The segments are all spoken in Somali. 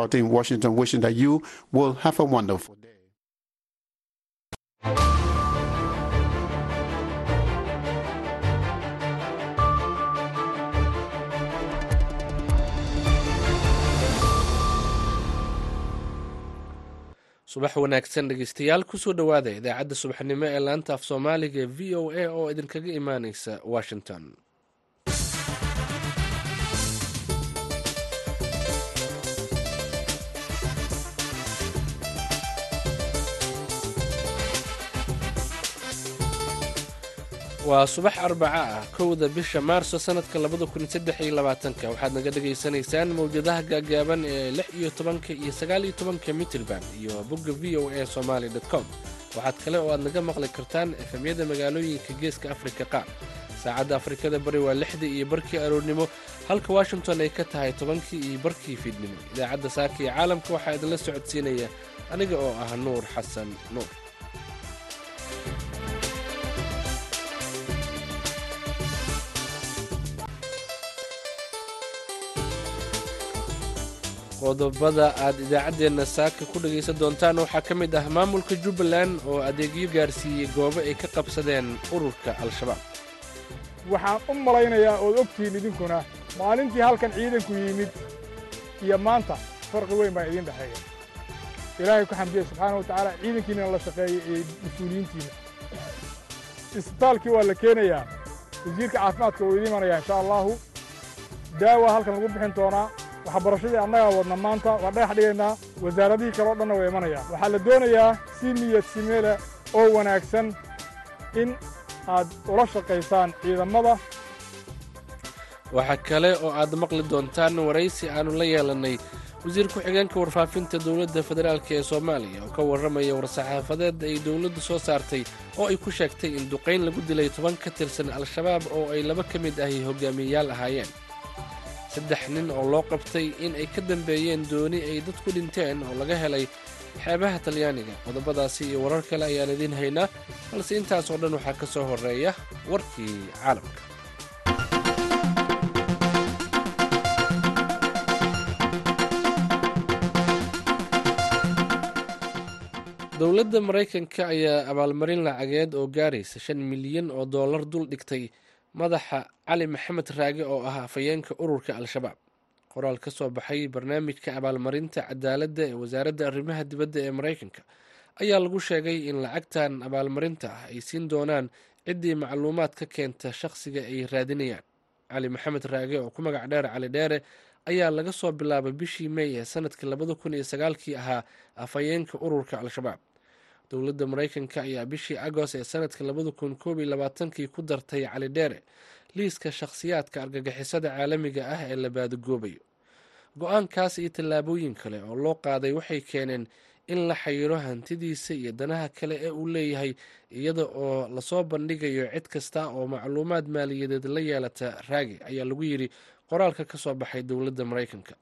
out in Washington, wishing that you will have a wonderful day. subax wanaagsan dhegeystayaal ku soo dhowaada idaacadda subaxnimo ee laanta af soomaaliga v o a oo idinkaga imaaneysa washington waa subax arbaca ah kowda bisha maarso sanadka labada kun saddex iyo labaatanka. Waxaad naga dhagaysanaysaan mawjadaha gaagaaban ee lix iyo tobanka iyo sagaal iyo tobanka mitrband iyo bogga v o a somaali com. Waxaad kale oo aad naga maqli kartaan efemyada magaalooyinka geeska afrika qaar saacadda afrikada bari waa lixdii iyo barkii aroornimo halka washington ay ka tahay tobankii iyo barkii fiidnimo idaacadda saaka iyo caalamka waxaa idinla socodsiinaya aniga oo ah nuur xasan nuur qodobada aad idaacaddeenna saaka ku dhegaysan doontaan waxaa ka mid ah maamulka jubbaland oo adeegyo gaarsiiyey goobo ay ka qabsadeen ururka al-shabaab. Waxaan u malaynayaa ood ogtihiin idinkuna maalintii halkan ciidanku yimid iyo maanta farqi weyn baa idiin dhexeeya. Ilaahay ku xamdiya subxaana wa tacaala ciidankiina la shaqeeyey iyo mas'uuliyiintiina. Isbitaalkii waa la keenayaa wasiirka caafimaadka wuu idiin imanayaa insha allaahu daawa halkan lagu bixin doonaa waxbarashadii annagaa wadna maanta waa dhagax dhigaynaa. Wasaaradihii kale o dhanna way imanayaan. Waxaa la doonayaa si niyad simeele oo wanaagsan in aad ula shaqaysaan ciidamada. Waxaa kale oo aad maqli doontaan waraysi aannu la yeelannay wasiir ku-xigeenka warfaafinta dowladda federaalk ee soomaaliya oo ka warramaya war-saxaafadeed ay dowladdu soo saartay oo ay ku sheegtay in duqayn lagu dilay toban ka tirsan al-shabaab oo ay laba ka mid ahi hogaamiyeyaal ahaayeen saddex nin oo loo qabtay in ay ka dambeeyeen dooni ay dad ku dhinteen oo laga helay xeebaha talyaaniga. Qodobadaasi iyo warar kale ayaan idiin haynaa balse intaas oo dhan waxaa ka soo horreeya warkii caalamka. Dowladda maraykanka ayaa abaalmarin lacageed oo gaaraysa shan milyan oo dollar dul dhigtay madaxa cali maxamed raage oo ah afhayeenka ururka al-shabaab. qoraal ka soo baxay barnaamijka abaalmarinta cadaaladda ee wasaaradda arrimaha dibadda ee maraykanka ayaa lagu sheegay in lacagtan abaalmarinta ah ay siin doonaan ciddii macluumaad ka keenta shaqsiga ay raadinayaan. cali maxamed raage oo ku magac dheer cali dheere ayaa laga soo bilaabay bishii mey ee sannadkii labada kun iyo sagaalkii ahaa afhayeenka ururka al-shabaab dowladda maraykanka ayaa bishii agost ee sanadka labada kun koob iyo labaatankii ku dartay cali dheere liiska shakhsiyaadka argagixisada caalamiga ah ee la baadagoobayo go'aankaas iyo tallaabooyin kale oo loo qaaday waxay keeneen in la xayiro hantidiisa iyo danaha kale ee uu leeyahay iyada oo la soo bandhigayo cid kasta oo macluumaad maaliyadeed la yeelata raagi ayaa lagu yidhi qoraalka ka soo baxay dowladda maraykanka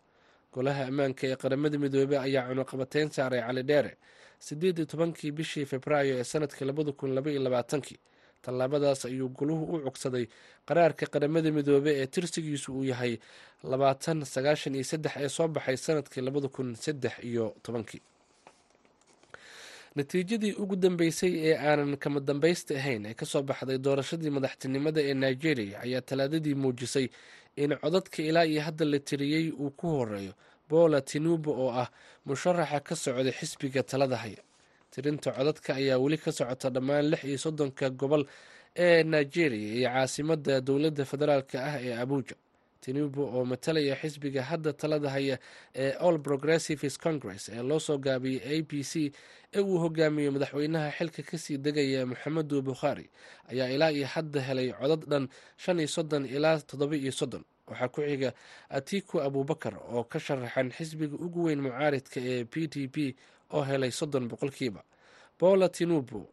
golaha ammaanka ee qaramada midoobey ayaa cunuqabateyn saaray cali dheere siddeed iyo tobankii bishii februaayo ee sannadkii labada kun laba iyo labaatankii tallaabadaas ayuu goluhu u cugsaday qaraarka qaramada midoobe ee tirsigiisu uu yahay labaatan sagaashan iyo saddex ee soo baxay sannadkii labada kun saddex iyo tobankii. Natiijadii ugu dambeysay ee aanan kama dambaysta ahayn ee ka soo baxday doorashadii madaxtinimada ee nigeria ayaa talaadadii muujisay in codadka ilaa iyo hadda la tiriyey uu ku horeeyo bola tinubo oo ah musharaxa ka socda xisbiga talada haya tirinta codadka ayaa weli ka socota dhammaan lix iyo soddonka gobol ee nigeria iyo caasimada dowladda federaalk ah ee abuja. Tinubo oo matalaya xisbiga hadda talada haya ee all progressives congress ee loo soo gaabiyey a b c ee uu hogaamiyo madaxweynaha xilka ka sii degaya moxamedu bukhaari ayaa ilaa iyo hadda helay codad dhan shan iyo soddon ilaa toddoba iyo soddon waxaa ku xiga atiku abubakar oo ka sharaxan xisbiga ugu weyn mucaaridka ee p d p oo helay soddon boqolkiiba. Bola tinubo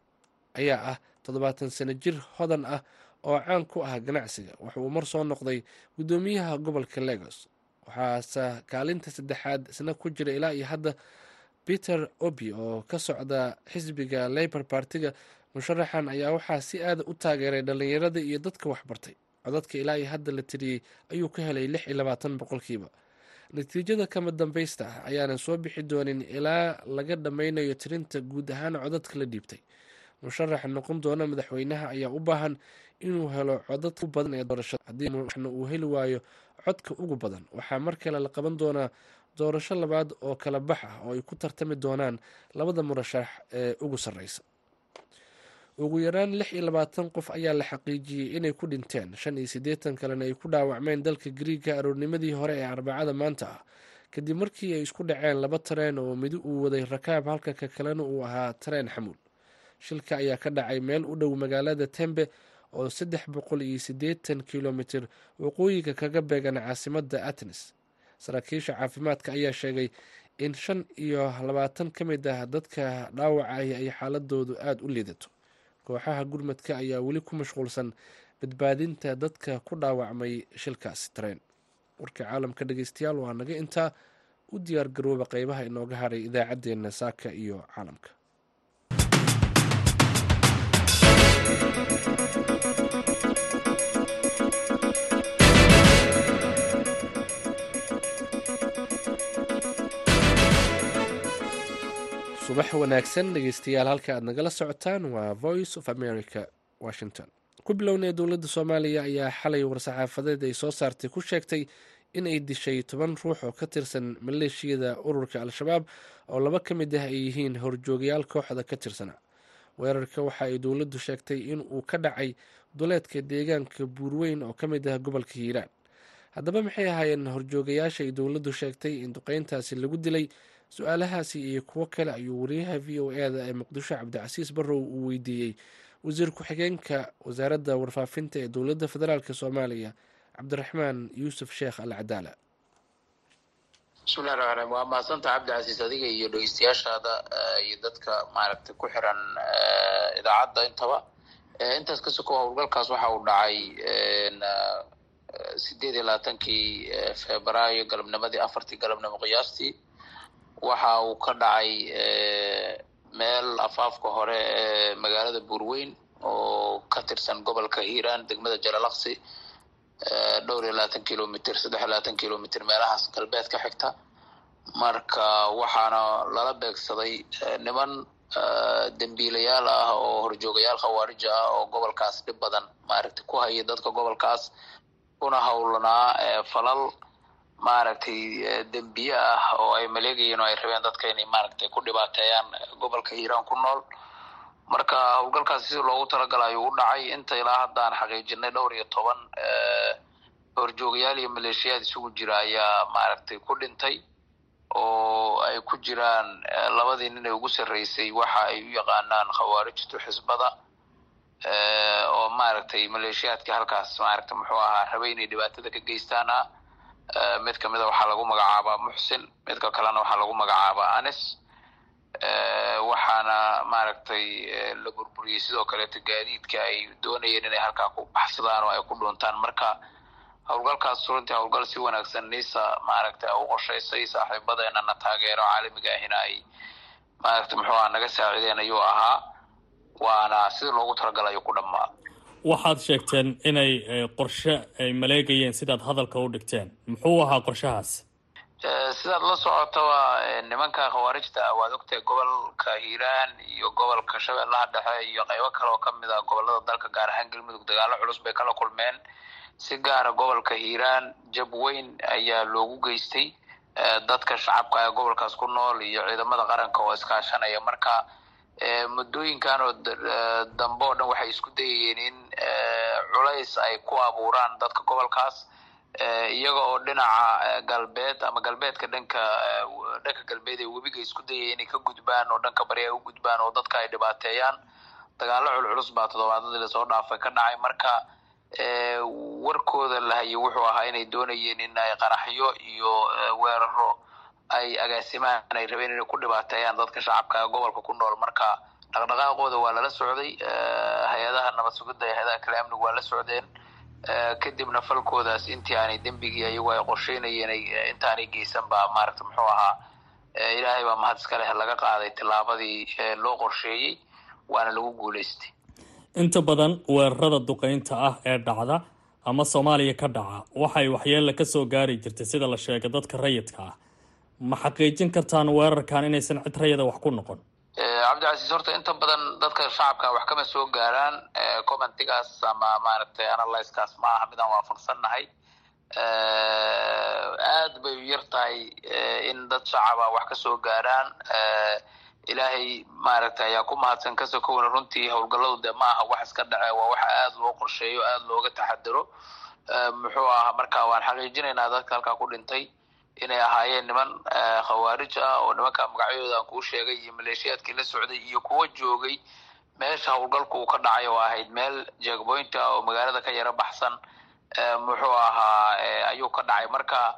ayaa ah toddobaatan sano jir hodan ah oo caan ku ah ganacsiga. Waxa uu mar soo noqday guddoomiyaha gobolka legos waxaase kaalinta saddexaad isna ku jira ilaa iyo hadda peter obi oo ka socda xisbiga labor partiga musharaxan ayaa waxaa si aada u taageeray dhallinyarada iyo dadka waxbartay codadka ilaa iyo hadda la tiriyey ayuu ka helay lix iyo labaatan boqolkiiba. Natiijada kama dambaysta ah ayaanan soo bixi doonin ilaa laga dhammaynayo tirinta guud ahaan codadka la dhiibtay. Musharaxa noqon doona madaxweynaha ayaa u baahan inuu helo codad u badan ee doorashada. Haddii mushna uu heli waayo codka ugu badan waxaa mar kale la qaban doonaa doorasho labaad oo kala bax ah oo ay ku tartami doonaan labada murashax ee ugu sarreysa ugu yaraan lix iyo labaatan qof ayaa la xaqiijiyey inay ku dhinteen. Shan iyo siddeetan kalena ay ku dhaawacmeen dalka griiga aroornimadii hore ee arbacada maanta. Ah kadib markii ay isku dhaceen laba tareen oo midi uu waday rakaab halka ka kalena uu ahaa tareen xamuul. Shilka ayaa ka dhacay meel u dhow magaalada tembe oo saddex boqol iyo siddeetan kilomitir waqooyiga kaga beegan caasimadda atenes saraakiisha caafimaadka ayaa sheegay in shan iyo labaatan ka mid ah dadka dhaawacay ay xaaladoodu aada u liidato kooxaha gurmadka ayaa weli ku mashquulsan badbaadinta dadka ku dhaawacmay shilkaasi tareen. Warka caalamka dhegeystayaal waa naga intaa u diyaar garooba qeybaha inooga hadhay idaacaddeenna saaka iyo caalamka subax wanaagsan dhegeystayaal halka aad nagala socotaan waa voice of america washington. Ku bilownay dowladda soomaaliya ayaa xalay war-saxaafadeed ay soo saartay ku sheegtay in ay dishay toban ruux oo ka tirsan maleeshiyada ururka al-shabaab oo laba ka mid ah ay yihiin horjoogayaal kooxda ka tirsana. Weerarka waxa ay dowladdu sheegtay in uu ka dhacay duleedka deegaanka buurweyn oo ka mid ah gobolka hiiraan. Haddaba maxay ahaayeen horjoogayaasha ay dowladdu sheegtay in duqeyntaasi lagu dilay su'aalahaasi iyo kuwo kale ayuu wariyaha v o e da ee muqdisho cabdicasiis barrow uu weydiiyey. Wasiir ku-xigeenka wasaaradda warfaafinta ee dowladda federaalk soomaaliya cabdiraxmaan yuusuf sheekh al cadaala bismillahi raxmaan raxiim waa mahadsanta cabdicasiis adiga iyo dhegeystayaashaada iyo dadka maaragtay ku xiran idaacadda intaba. Intaas ka soko howlgalkaas waxa uu dhacay sideed iyo labaatankii febraayo galabnimadii afartii galabnimo qiyaastii waxa uu ka dhacay meel afaafka hore ee magaalada buurweyn oo ka tirsan gobolka hiiraan degmada jalalaqsi dhowr iyo labaatan kilomitr saddex iyo labaatan kilomitr meelahaas galbeed ka xigta. Marka waxaana lala beegsaday niman dembiilayaal ah oo horjoogayaal khawaarija ah oo gobolkaas dhib badan maaragtay ku haya dadka gobolkaas kuna howlanaa falal maaragtay dembiye ah oo ay maleegayeen oo ay rabeen dadka inay maaragtay ku dhibaateeyaan gobolka hiiraan ku nool. Marka howlgalkaasi si loogu talagalayo u dhacay. Inta ilaa haddaan xaqiijinay dhowr iyo toban horjoogayaal iyo maleeshiyaad isugu jira ayaa maaragtay ku dhintay oo ay ku jiraan labadii nin ee ugu sarreysay waxa ay u yaqaanaan khawaarijtu xisbada oo maaragtay maleeshiyaadkii halkaas maaragtay muxuu ahaa rabay inay dhibaatada ka geystaan ah mid kamida waxaa lagu magacaabaa muxsin midka kalena waxaa lagu magacaabaa anis. Waxaana maaragtay la burburiyey sidoo kaleeto gaadiidka ay doonayeen inay halkaa ku baxsadaan oo ay ku dhuuntaan. Marka howlgalkaas runtii howlgal si wanaagsan nisa maaragtay u qorshaysay saaxiibadeenana taageero caalamiga ahina ay maaragtay muxuu aha naga saacideen ayuu ahaa. Waana sida loogu talagalayo ku dhammaa waxaad sheegteen inay qorshe ay maleegayeen sidaad hadalka u dhigteen. Muxuu ahaa qorshahaas? Sidaad la socotaba nimanka khawaarijta ah waad ogtahay gobolka hiiraan iyo gobolka shabeellaha dhexe iyo qaybo kale oo ka mid ah gobollada dalka gaar ahaan galmudug. Dagaalo culus bay kala kulmeen. Si gaara gobolka hiiraan jab weyn ayaa loogu geystay. Dadka shacabka ee gobolkaas ku nool iyo ciidamada qaranka oo iskaashanaya. Marka muddooyinkan oo dambe oo dhan waxay isku dayayeen in culays ay ku abuuraan dadka gobolkaas. Iyaga oo dhinaca galbeed ama galbeedka dhanka dhanka galbeed ee webiga isku dayaya inay ka gudbaan oo dhanka bari ay u gudbaan oo dadka ay dhibaateeyaan. Dagaalo culculus baa toddobaadadii la soo dhaafay ka dhacay. Marka warkooda lahayo wuxuu ahaa inay doonayeen in ay qaraxyo iyo weeraro ay agaasimaan ay rabeen inay ku dhibaateeyaan dadka shacabka ee gobolka ku nool. Marka dhaqdhaqaaqooda waa lala socday hay'adaha nabad iyo hay'adaha kale amnigu waa la socdeen. Kadibna falkoodaas intii aanay dembigii ayagu ay qorsheynayeen intaanay geysan baa maaragta muxuu ahaa ilaahay baa mahad leh laga qaaday tillaabadii loo qorsheeyey waana lagu guulaystay inta badan weerarada duqeynta ah ee dhacda ama soomaaliya ka dhaca waxay waxyeella ka soo gaari jirtay sida la sheegay dadka rayidka ah ma xaqiijin kartaan weerarkan inaysan cid rayida wax ku noqon? Cabdicasiis horta inta badan dadka shacabka wax kama soo gaaraan. Commentigaas ama maaragtay analyskaas ma aha midaan waafaqsannahay. Aad bay u yar tahay in dad shacaba wax ka soo gaaraan. Ilaahay maaragtay ayaa ku mahadsan ka sokowna runtii howlgalladu dee ma aha wax iska dhace waa wax aada loo qorsheeyo aada looga taxadaro. Muxuu ahaa marka waan xaqiijinaynaa dadka halkaa ku dhintay inay ahaayeen niman khawaarij ah oo nimanka magacyadooda aan kuu sheegay iyo maleeshiyaadkii la socday iyo kuwa joogay meesha howlgalku uu ka dhacay oo ahayd meel jeegboint ah oo magaalada ka yaro baxsan. Muxuu ahaa ayuu ka dhacay. Marka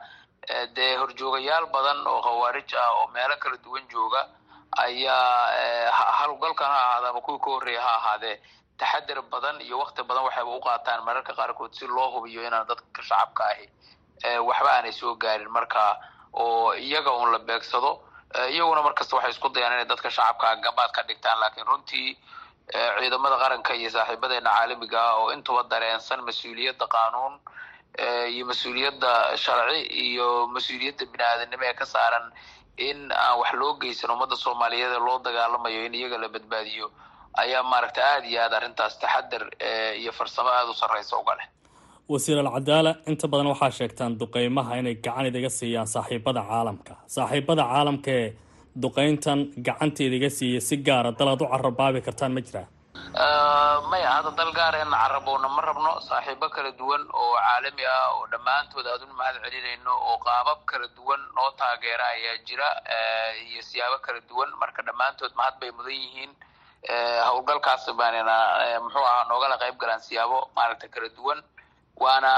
dee horjoogayaal badan oo khawaarij ah oo meelo kala duwan jooga ayaa howlgalkan ha ahaada ama kuwii ka horreeya ha ahaadee. Taxadar badan iyo wakti badan waxayba u qaataan mararka qaarkood si loo hubiyo inaan dadka shacabka ahi waxba aanay soo gaarin marka oo iyaga un la beegsado iyaguna markasta waxay isku dayaan inay dadka shacabka gabaad ka dhigtaan. Laakiin runtii ciidamada qaranka iyo saaxiibadeena caalamiga ah oo intuba dareensan mas'uuliyadda qaanuun iyo mas'uuliyadda sharci iyo mas'uuliyadda bini aadanimo ee ka saaran in aan wax loo geysan ummadda soomaaliyeed ee loo dagaalamayo in iyaga la badbaadiyo ayaa maaragta aada iyo aad arrintaas taxadar iyo farsamo aada u sarreysa uga leh wasiir alcadaala inta badan waxaa sheegtaan duqeymaha inay gacan idiga siiyaan saaxiibada caalamka. Saaxiibada caalamka ee duqeyntan gacanta idiga siiya si gaara dal aad u carabaabi kartaan ma jiraa maya hadda dal gaara in carabowna ma rabno saaxiibo kala duwan oo caalami ah oo dhammaantood aad u mahad celinayno oo qaabab kala duwan noo taageera ayaa jira iyo siyaabo kala duwan. Marka dhammaantood mahad bay mudan yihiin. Howlgalkaas baanina muxuu ahaa noogala qayb galaan siyaabo maaragta kala duwan waana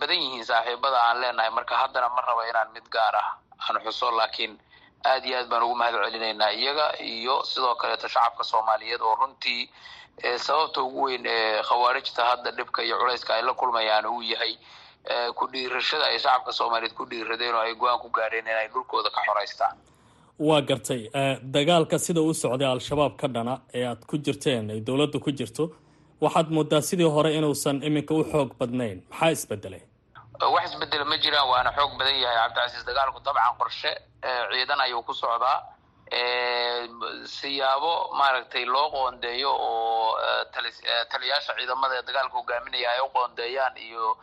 badan yihiin saaxiibada aan leenahay. Marka haddana ma rabo inaan mid gaar ah aan xuso laakiin aad iyo aad baan ugu mahad celinaynaa iyaga iyo sidoo kaleeto shacabka soomaaliyeed oo runtii sababta ugu weyn ee khawaarijta hadda dhibka iyo culayska ay la kulmayaan uu yahay ku dhiirashada ay shacabka soomaaliyeed ku dhiiradeen oo ay go'aan ku gaadheen inay dhulkooda ka xoreystaan waa gartay. Dagaalka sida u socday al-shabaab ka dhana ee aad ku jirteen ay dowladda ku jirto waxaad moodaa sidii hore inuusan iminka u xoog badnayn. Maxaa isbedelay? Wax isbedela ma jiraan waana xoog badan yahay. Cabdicasiis dagaalku dabcan qorshe ciidan ayuu ku socdaa. Siyaabo maaragtay loo qoondeeyo oo taliyaasha ciidamada dagaalka hogaaminaya ay u qoondeeyaan iyo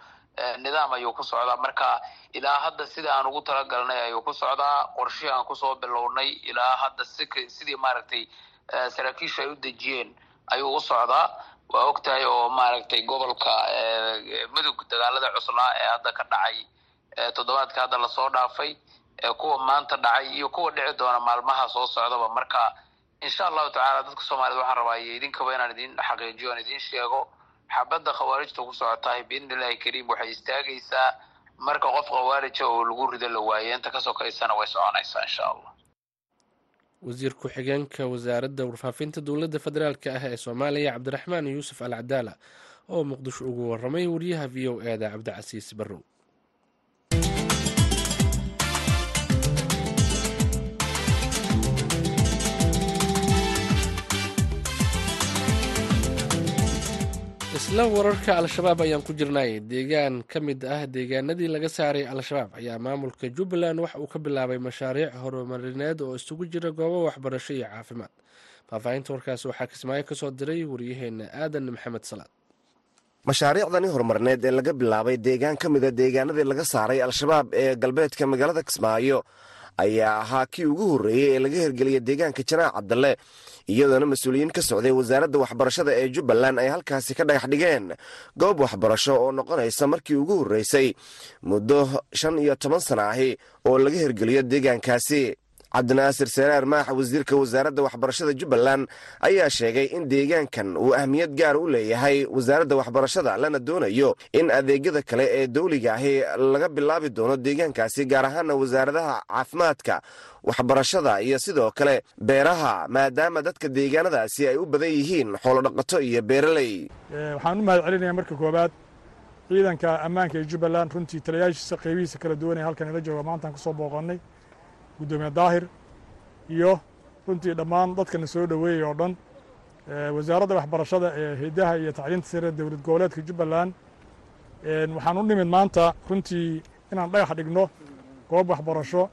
nidaam ayuu ku socdaa. Marka ilaa hadda sida aan ugu talagalnay ayuu ku socdaa. Qorshihii aan ku soo bilownay ilaa hadda si sidii maaragtay saraakiisha ay u dejiyeen ayuu u socdaa waa og tahay oo maaragtay gobolka mudug dagaalada cuslaa ee hadda ka dhacay toddobaadka hadda la soo dhaafay kuwa maanta dhacay iyo kuwa dhici doona maalmaha soo socdaba marka insha allahu tacala dadka soomaaliyed waxaan rabaa iyo idinkaba inaan idin xaqiijiyo aan idin sheego. Xabadda khawaarijta ku socotahay biidni illahi kariim waxay istaagaysaa. Marka qof khawaarija oo lagu rido la waayo inta ka sokaysana way soconaysaa insha allah wasiir ku-xigeenka wasaaradda warfaafinta dowladda federaalka ah ee soomaaliya cabdiraxmaan yuusuf al cadaala oo muqdisho ugu waramay wariyaha v o e da cabdicasiis barrow isla wararka al-shabaab ayaan ku jirnay. Deegaan ka mid ah deegaanadii laga saaray al-shabaab ayaa maamulka jubbaland waxa uu ka bilaabay mashaariic horumarineed oo isugu jira goobo waxbarasho iyo caafimaad. Faahfaahinta warkaas waxaa kismaayo ka soo diray waryaheena aadan maxamed salaad. Mashaariicdani horumarneed ee laga bilaabay deegaan ka mida deegaanadii laga saaray al-shabaab ee galbeedka magaalada kismaayo ayaa ahaa kii ugu horreeyey ee laga hirgeliyay deegaanka janaac cabdalle iyadoona mas'uuliyiin ka socday wasaaradda waxbarashada ee jubbaland ay halkaasi ka dhagax dhigeen. Goob waxbarasho oo noqonaysa markii ugu horreysay muddo shan iyo toban sana ahi oo laga hirgeliyo deegaankaasi cabdinaasir saraar maax wasiirka wasaaradda waxbarashada jubbaland ayaa sheegay in deegaankan uu ahmiyad gaar u leeyahay wasaaradda waxbarashada lana doonayo in adeegyada kale ee dawliga ahi laga bilaabi doono deegaankaasi gaar ahaana wasaaradaha caafimaadka waxbarashada iyo sidoo kale beeraha maadaama dadka deegaanadaasi ay u badan yihiin xoolodhaqato iyo beeraley. Waxaan u mahad celinaya marka koowaad ciidanka ammaanka ee jubbaland runtii taliyaashiisa qaybihiisa kala duwan ee halkan ila jooga maantaan ku soo guddoomiye daahir iyo runtii dhammaan dadkana soo dhoweeyey oo dhan wasaaradda waxbarashada ee hidaha iyo tacliinta sare dowlad goboleedka jubbaland. Waxaan u nimid maanta runtii inaan dhagax dhigno goob waxbarasho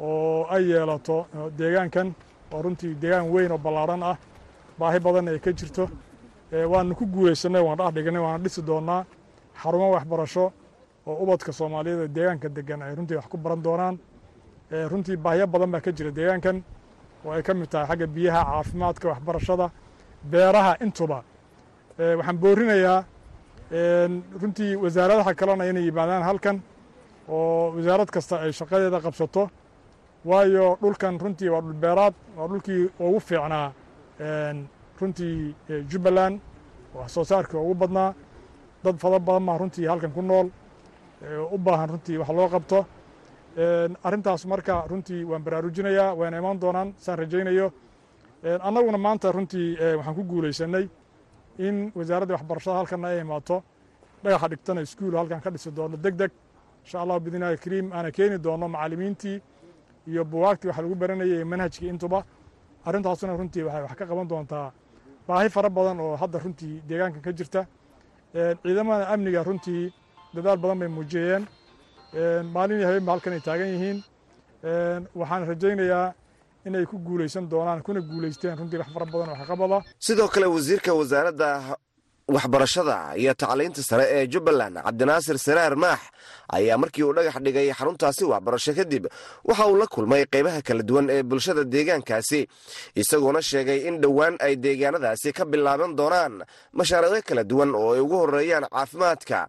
oo ay yeelato deegaankan oo runtii deegaan weyn oo ballaadhan ah baahi badanna ay ka jirto. Waanu ku guulaysanay waan dhagax dhignay waana dhisi doonnaa xarumo waxbarasho oo ubadka soomaaliyeed ee deegaanka degan ay runtii wax ku baran doonaan runtii baahiyo badan baa ka jira deegaankan. Oo ay ka mid tahay xagga biyaha caafimaadka waxbarashada beeraha intuba. Waxaan boorinayaa runtii wasaaradaha kalena inay yimaadaan halkan oo wasaarad kasta ay shaqadeeda qabsato. Waayo dhulkan runtii waa dhulbeeraad waa dhulkii ugu fiicnaa runtii jubbaland. Wax soo saarkii ugu badnaa. Dad fada badan baa runtii halkan ku nool. U baahan runtii wax loo qabto arrintaas marka runtii waan baraarujinayaa waana imaan doonaan saan rajaynayo. Annaguna maanta runtii waxaan ku guulaysanay in wasaaradda waxbarashada halkanna ay imaato dhagaxa dhigtana iskuul halkan ka dhisi doono deg deg insha allahu bidnillahi kariim aana keeni doono macallimiintii iyo buwaagtii wax lagu baranayay manhajkii intuba arrintaasuna runtii waxay wax ka qaban doontaa baahi fara badan oo hadda runtii deegaankan ka jirta. Ciidamada amniga runtii dadaal badan bay muujiyeen maalin iyo habeenba halkan ay taagan yihiin. Waxaan rajaynayaa inay ku guulaysan doonaan kuna guulaysteen runtii wax fara badan oo waxqabada sidoo kale wasiirka wasaaradda waxbarashada iyo tacliinta sare ee jubbaland cabdinaasir saraar maax ayaa markii uu dhagax dhigay xaruntaasi waxbarasho kadib waxa uu la kulmay qaybaha kala duwan ee bulshada deegaankaasi isagoona sheegay in dhowaan ay deegaanadaasi ka bilaaban doonaan mashaariicyo kala duwan oo ay ugu horeeyaan caafimaadka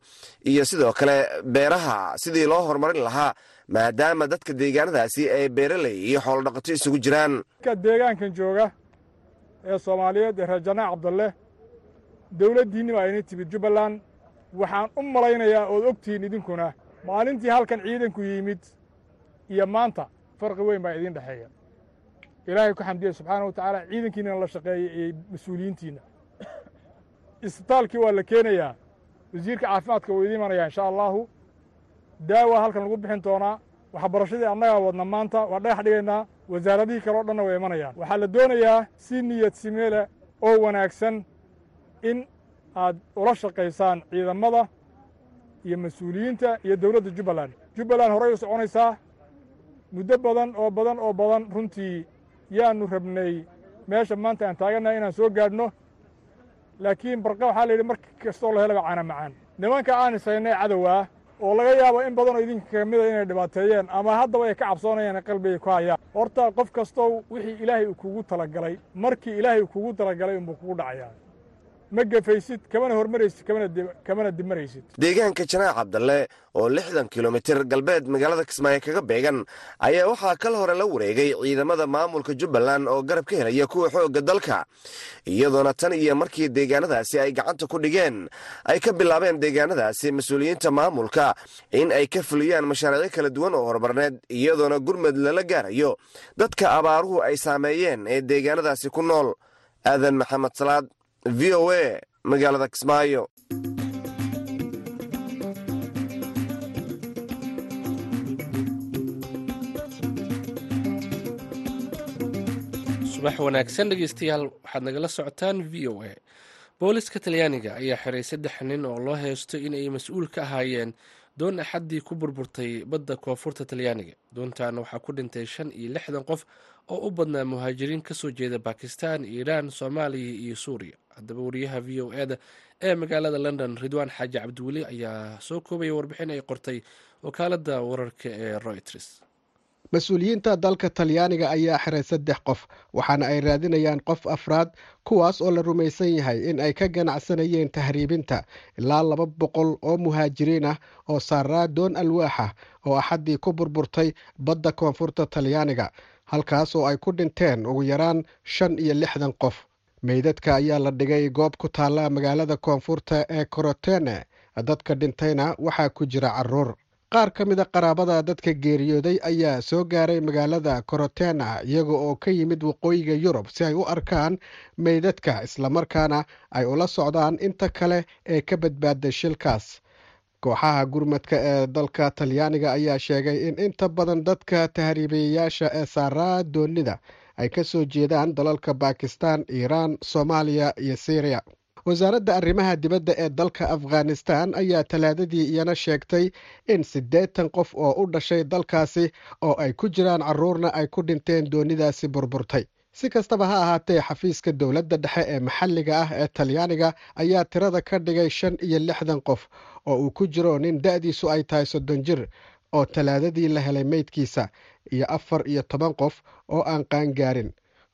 iyo sidoo kale beeraha sidii loo horumarin lahaa maadaama dadka deegaanadaasi ay beeraley iyo xoolodhaqato isugu jiraan. Deegaankan jooga ee soomaaliyeed ee reer janaac cabdalle dowladdiinni baa ini timid jubbaland. Waxaan u malaynayaa ood ogtihiin idinkuna maalintii halkan ciidanku yimid iyo maanta farqi weyn baa idiin dhexeeya. Ilaahay ku xamdiya subxaana wa tacaala ciidankiinana la shaqeeyey iyo mas'uuliyiintiinna isbitaalkii waa la keenayaa wasiirka caafimaadka wuu idiin imanayaa insha allaahu daawa halkan lagu bixin doonaa waxbarashadii annagaa wadna maanta waa dhagax dhigaynaa wasaaradihii kale o dhanna way imanayaan. Waxaa la doonayaa si niyad simeele oo wanaagsan in aad ula shaqaysaan ciidamada iyo mas'uuliyiinta iyo dowladda jubbaland. Jubbaland horey u soconaysaa muddo badan oo badan oo badan runtii yaannu rabnay. Meesha maanta aan taagannahay inaan soo gaadhno laakiin barqa waxaa la yidhi mar kastoo la helaba caana macaan. Nimanka aan isaynay cadowaa oo laga yaabo in badanoo idinka ka mida inay dhibaateeyeen ama haddaba ay ka cabsoonayaan qalbigay ku hayaan. Horta qof kastow wixii ilaahay uu kugu talagalay markii ilaahay uu kugu talagalay unbuu kugu dhacayaa ma gefaysid kamana hormaraysid kamana dibmaraysid deegaanka janaac cabdalle oo lixdan kilomitir galbeed magaalada kismaayo kaga beegan ayaa waxaa kal hore la wareegay ciidamada maamulka jubbaland oo garab ka helaya kuwa xoogga dalka. Iyadoona tan iyo markii deegaanadaasi ay gacanta ku dhigeen ay ka bilaabeen deegaanadaasi mas'uuliyiinta maamulka in ay ka fuliyaan mashaariicyo kala duwan oo horumarneed iyadoona gurmud lala gaarayo dadka abaaruhu ay saameeyeen ee deegaanadaasi ku nool. Aadan maxamed salaad v o a magaalada kismaayo subax wanaagsan dhegeystayaal waxaad nagala socotaan v o a. Booliska talyaaniga ayaa xiray saddex nin oo loo heysto in ay mas'uul ka ahaayeen doon axaddii ku burburtay badda koonfurta talyaaniga. Doontaana waxaa ku dhintay shan iyo lixdan qof oo u badnaa muhaajiriin ka soo jeeda bakistan iiraan soomaaliya iyo suuriya haddaba wariyaha v o eda ee magaalada london ridwaan xaaji cabdiweli ayaa soo koobaya warbixin ay qortay wakaalada wararka ee royters mas'uuliyiinta dalka talyaaniga ayaa xiray saddex qof waxaana ay raadinayaan qof afraad kuwaas oo la rumaysan yahay in ay ka ganacsanayeen tahriibinta. Ilaa laba boqol oo muhaajiriin ah oo saaraa doon alwaaxa oo axaddii ku burburtay badda koonfurta talyaaniga halkaas oo ay ku dhinteen ugu yaraan shan iyo lixdan qof meydadka ayaa la dhigay goob ku taalla magaalada koonfurta ee korotene. Dadka dhintayna waxaa ku jira carruur. Qaar ka mida qaraabada dadka geeriyooday ayaa soo gaaray magaalada korotena iyaga oo ka yimid waqooyiga yurub si ay u arkaan meydadka islamarkaana ay ula socdaan inta kale ee ka badbaaday shilkaas. Kooxaha gurmadka ee dalka talyaaniga ayaa sheegay in inta badan dadka tahriibayayaasha ee saaraa doonida ay ka soo jeedaan dalalka bakistan iiraan soomaaliya iyo syriya wasaaradda arrimaha dibadda ee dalka afghanistan ayaa talaadadii iyana sheegtay in siddeetan qof oo u dhashay dalkaasi oo ay ku jiraan carruurna ay ku dhinteen doonidaasi burburtay. Si kastaba ha ahaatee xafiiska dowladda dhexe ee maxalliga ah ee talyaaniga ayaa tirada ka dhigay shan iyo lixdan qof oo uu ku jiro nin da-diisu ay tahay soddon jir oo talaadadii la helay meydkiisa iyo afar iyo toban qof oo aan qaangaarin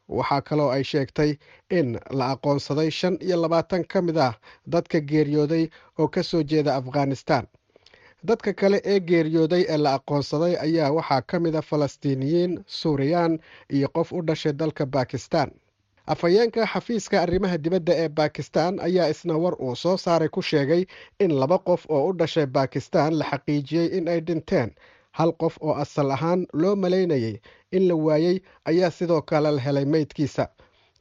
waxaa kaloo ay sheegtay in la aqoonsaday shan iyo labaatan ka mid ah dadka geeriyooday oo ka soo jeeda afghanistan. Dadka kale ee geeriyooday ee la aqoonsaday ayaa waxaa ka mid a falastiiniyiin suuriyaan iyo qof u dhashay dalka bakistan afhayeenka xafiiska arrimaha dibadda ee bakistan ayaa isna war uu soo saaray ku sheegay in laba qof oo u dhashay bakistan la xaqiijiyey in ay dhinteen hal qof oo asal ahaan loo malaynayay in la waayey ayaa sidoo kale la helay meydkiisa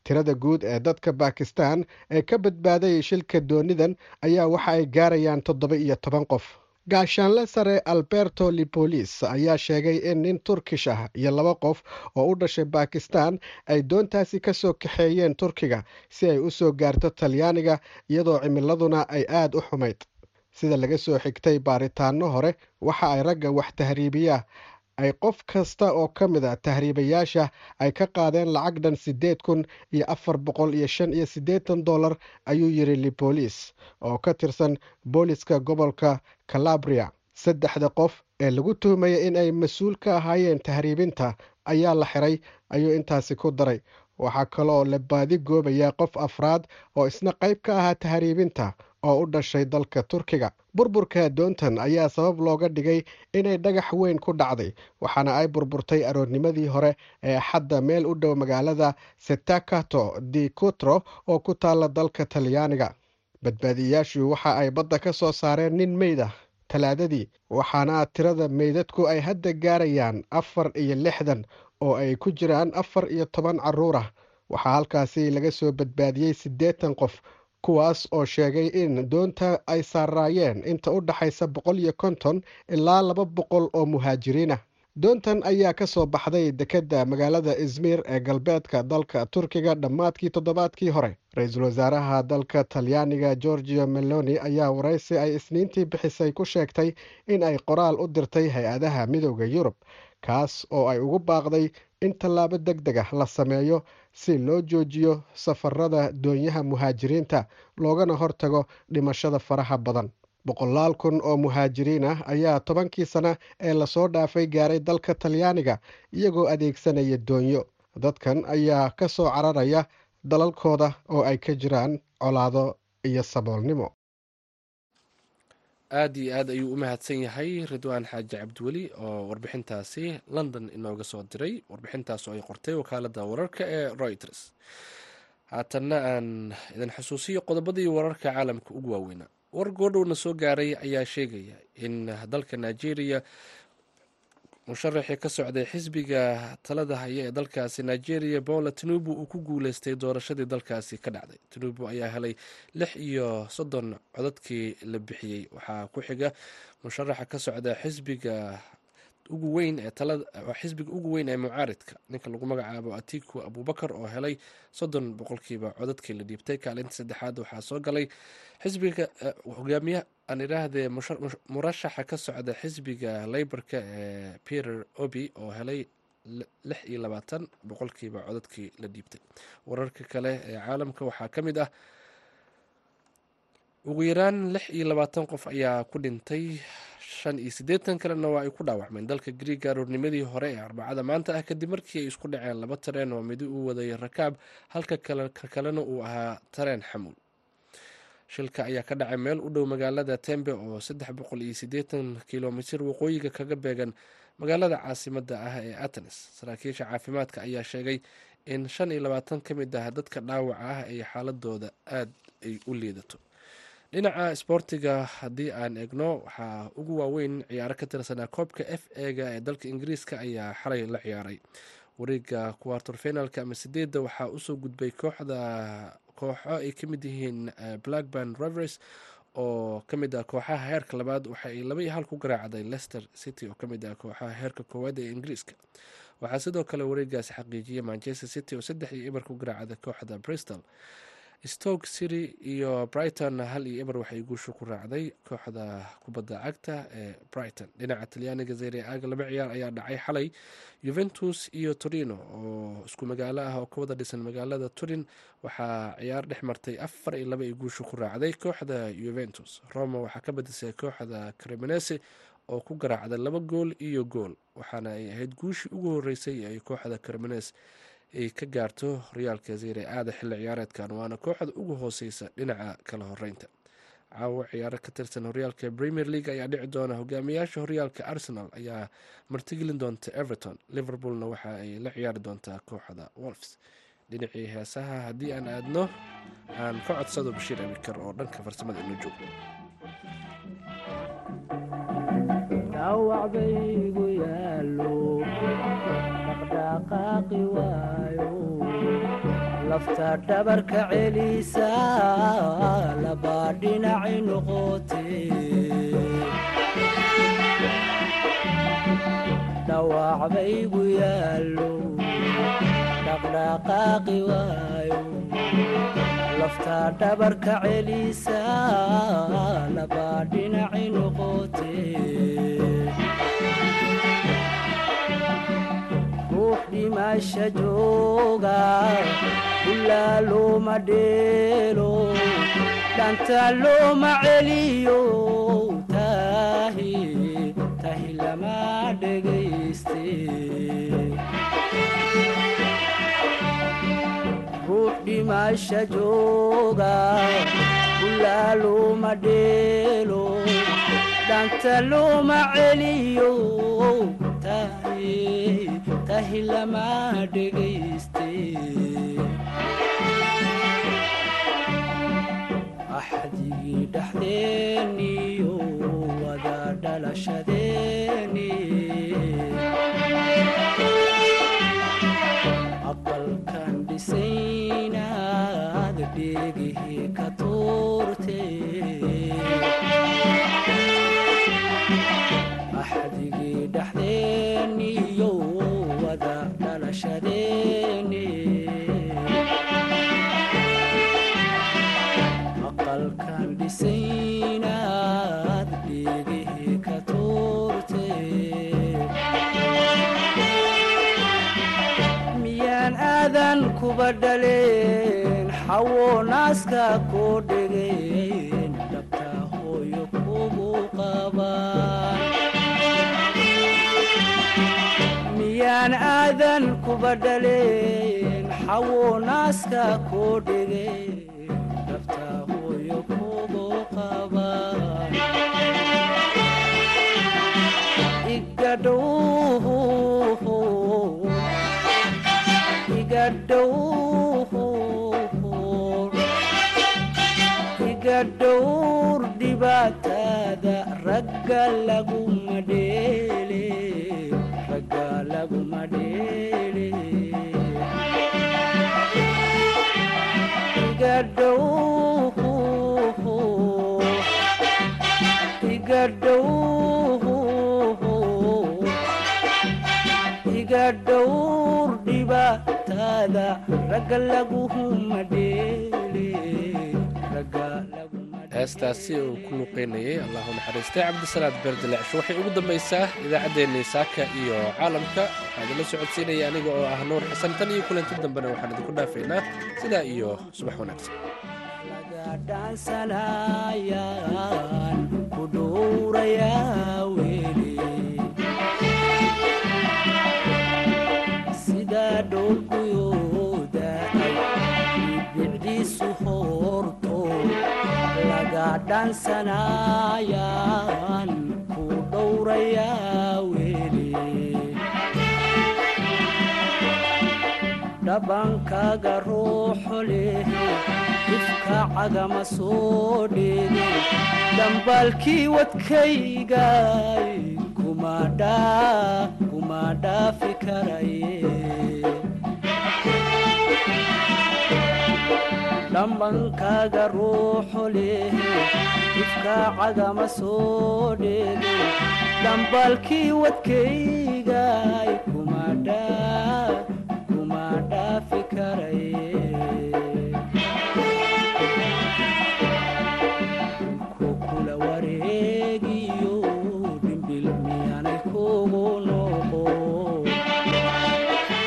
tirada guud ee dadka bakistan ee ka badbaaday shilka doonidan ayaa waxa ay gaarayaan toddoba iyo toban qof. Gaashaanle sare alberto libolis ayaa sheegay in nin turkish ah iyo laba qof oo u dhashay bakistan ay doontaasi ka soo kaxeeyeen turkiga si ay u soo gaarto talyaaniga iyadoo cimiladuna ay aada u xumayd sida laga soo xigtay baaritaano hore waxa ay ragga wax tahriibiya. Ay qof kasta oo ka mid a tahriibayaasha ay ka qaadeen lacag dhan siddeed kun iyo afar boqol iyo shan iyo siddeetan dollar ayuu yidhi libolis oo ka tirsan booliska gobolka calabria. Saddexda qof ee lagu tuhmaya in ay mas'uul ka ahaayeen tahriibinta ayaa la xiray ayuu intaasi ku daray waxaa kaloo la baadi goobayaa qof afraad oo isna qayb ka ahaa tahriibinta oo u dhashay dalka turkiga. Burburka doontan ayaa sabab looga dhigay inay dhagax weyn ku dhacday waxaana ay burburtay aroornimadii hore ee xadda meel u dhow magaalada setakato di cutro oo ku taalla dalka talyaaniga. Badbaadiyayaashu waxa ay badda ka soo saareen nin meyd ah talaadadii waxaana tirada meydadku ay hadda gaarayaan afar iyo lixdan oo ay ku jiraan afar iyo toban carruur ah. Waxaa halkaasi laga soo badbaadiyey siddeetan qof kuwaas oo sheegay in doonta ay saaraayeen inta u dhaxaysa boqol iyo konton ilaa laba boqol oo muhaajiriin ah. Doontan ayaa ka soo baxday dekedda magaalada izmir ee galbeedka dalka turkiga dhammaadkii toddobaadkii hore. Ra'iisul wasaaraha dalka talyaaniga georgio meloni ayaa waraysi ay isniintii bixisay ku sheegtay in ay qoraal u dirtay hay'adaha midooda yurub kaas oo ay ugu baaqday in tallaabo deg deg ah la sameeyo si loo joojiyo safarada doonyaha muhaajiriinta loogana hortago dhimashada faraha badan. Boqolaal kun oo muhaajiriin ah ayaa tobankii sana ee la soo dhaafay gaaray dalka talyaaniga iyagoo adeegsanaya doonyo. Dadkan ayaa ka soo cararaya dalalkooda oo ay ka jiraan colaado iyo saboolnimo aada iyo aad ayuu u mahadsan yahay ridwaan xaaji cabdiweli oo warbixintaasi london inooga soo diray. Warbixintaas oo ay qortay wakaalada wararka ee reuters. Haatanna aan idin xusuusiyo qodobadii wararka caalamka ugu waaweynaa war goodhowna soo gaaray ayaa sheegaya in dalka nigeria musharaxii ka socday xisbiga talada haya ee dalkaasi nigeria bola tinubu uu ku guuleystay doorashadii dalkaasi ka dhacday. Tinubu ayaa helay lix iyo soddon codadkii la bixiyey waxaa ku xiga musharaxa ka socda xisbiga ugu weyn ee xisbiga ugu weyn ee mucaaridka. Ninka lagu magacaabo atiku abubakar oo helay soddon boqolkiiba codadkii la dhiibtay kaalinta saddexaad waxaa soo galay xisbiga hogaamiya aan idhaahdee murashaxa ka socda xisbiga leyborka ee peter obi oo helay lix iyo labaatan boqolkiiba codadkii la dhiibtay. Wararka kale ee caalamka waxaa ka mid ah ugu yaraan lix iyo labaatan qof ayaa ku dhintay shan iyo siddeetan kalena waa ay ku dhaawacmeen dalka griiga aroornimadii hore ee arbacada. Maanta ah kadib markii ay isku dhaceen laba tareen oo midi uu waday rakaab halka ka kalena uu ahaa tareen xamuul. Shilka ayaa ka dhacay meel u dhow magaalada tembe oo saddex boqol iyo siddeetan kilomitir waqooyiga kaga beegan magaalada caasimada ah ee atenes saraakiisha caafimaadka ayaa sheegay in shan iyo labaatan ka mid ah dadka dhaawaca ah ay xaaladooda aada ay u liidato dhinaca isboortiga haddii aan eegno waxaa ugu waaweyn ciyaaro ka tirsanaa koobka f ega ee dalka ingiriiska ayaa xalay la ciyaaray. Wareega kuwartor finalka ama sideedda waxaa u soo gudbay kooxda kooxo ay ka mid yihiin blackburn rovers oo ka mid ah kooxaha heerka labaad waxa ay laba iyo hal ku garaacday leicester city oo ka mid ah kooxaha heerka koowaad ee ingiriiska. Waxaa sidoo kale wareegaasi xaqiijiyay manchester city oo saddex iyo eber ku garaacday kooxda bristol stoke city iyo brighton hal iyo eber waxay guusha ku raacday kooxda kubadda cagta ee brighton. Dhinaca talyaaniga zere aaga laba ciyaar ayaa dhacay xalay. Yuventus iyo torino oo isku magaalo ah oo ka wada dhisan magaalada turin waxaa ciyaar dhex martay afar iyo laba ay guusha ku raacday kooxda yuventus roma waxaa ka badisay kooxda cremonese oo ku garaacday laba gool iyo gool waxaana ay ahayd guushii ugu horeysay ay kooxda cremones ay ka gaarto horyaalka zere aada xilli ciyaareedkan waana kooxda ugu hooseysa dhinaca kala horeynta caawo ciyaaro ka tirsan horyaalka premier league ayaa dhici doona hogaamiyaasha horyaalka arsenal ayaa martigelin doonta everton liverpoolna waxa ay la ciyaari doontaa kooxda wolfs dhinacii heesaha haddii aan aadno aan ka codsado bashiir abikar oo dhanka farsamada ino joogo dhaqdhaqaaqi waayo lafta dhabarka celisa labaa dhinaci noqote. Dhawacbaygu yaalo dhaqdhaqaaqi waayo lafta dhabarka celisa labaa dhinaci noqote ruux dhimasha jooga ilaa looma dheelo dhanta looma celiyo tahi tahi lama dhegayste ruux dhimasha jooga ilaa looma dheelo dhanta looma celiyo tahi tahi lama dhegayste axdigii dhexdeeniyo wada dhalashadeeni aqalkan dhisaynaad dheegihii ka tuurte axdigii dhexdeeniyo wada dhalashadeeni aqalkan dhisaynaad dheegihii ka tuurte miyaan aadan kuba dhaleen xawo naaska koo aadan kuba dhaleen xawo naaska koo dhegeen dhabta hooyo kugu dhowr dhibaatada ragga laguma dheele ragga laguma dheele iga dhow iga dhow iga dhowr dhibaatada ragga laguma dheele ragga laguma heestaasi uu ku luuqeynayay allahu naxariistay cabdisalaad beerdilaacsho waxay ugu dambaysaa idaacaddeenii saaka iyo caalamka. Waxaa idinla socodsiinaya aniga oo ah nuur xasan. Tan iyo kulanti dambena waxaan idinku dhaafaynaa. Sidaa iyo subax wanaagsan dhaansanayaan ku dhowrayaa weli. Dhabankaaga ruuxo leh ifka cagama soo dheege dhambaalkii wadkaygay kuma dhaafi karaye dhammankaaga ruuxu lehe difkaacaga ma soo dheege dhambaalkii wadkaygaay kuma dhaafi karay.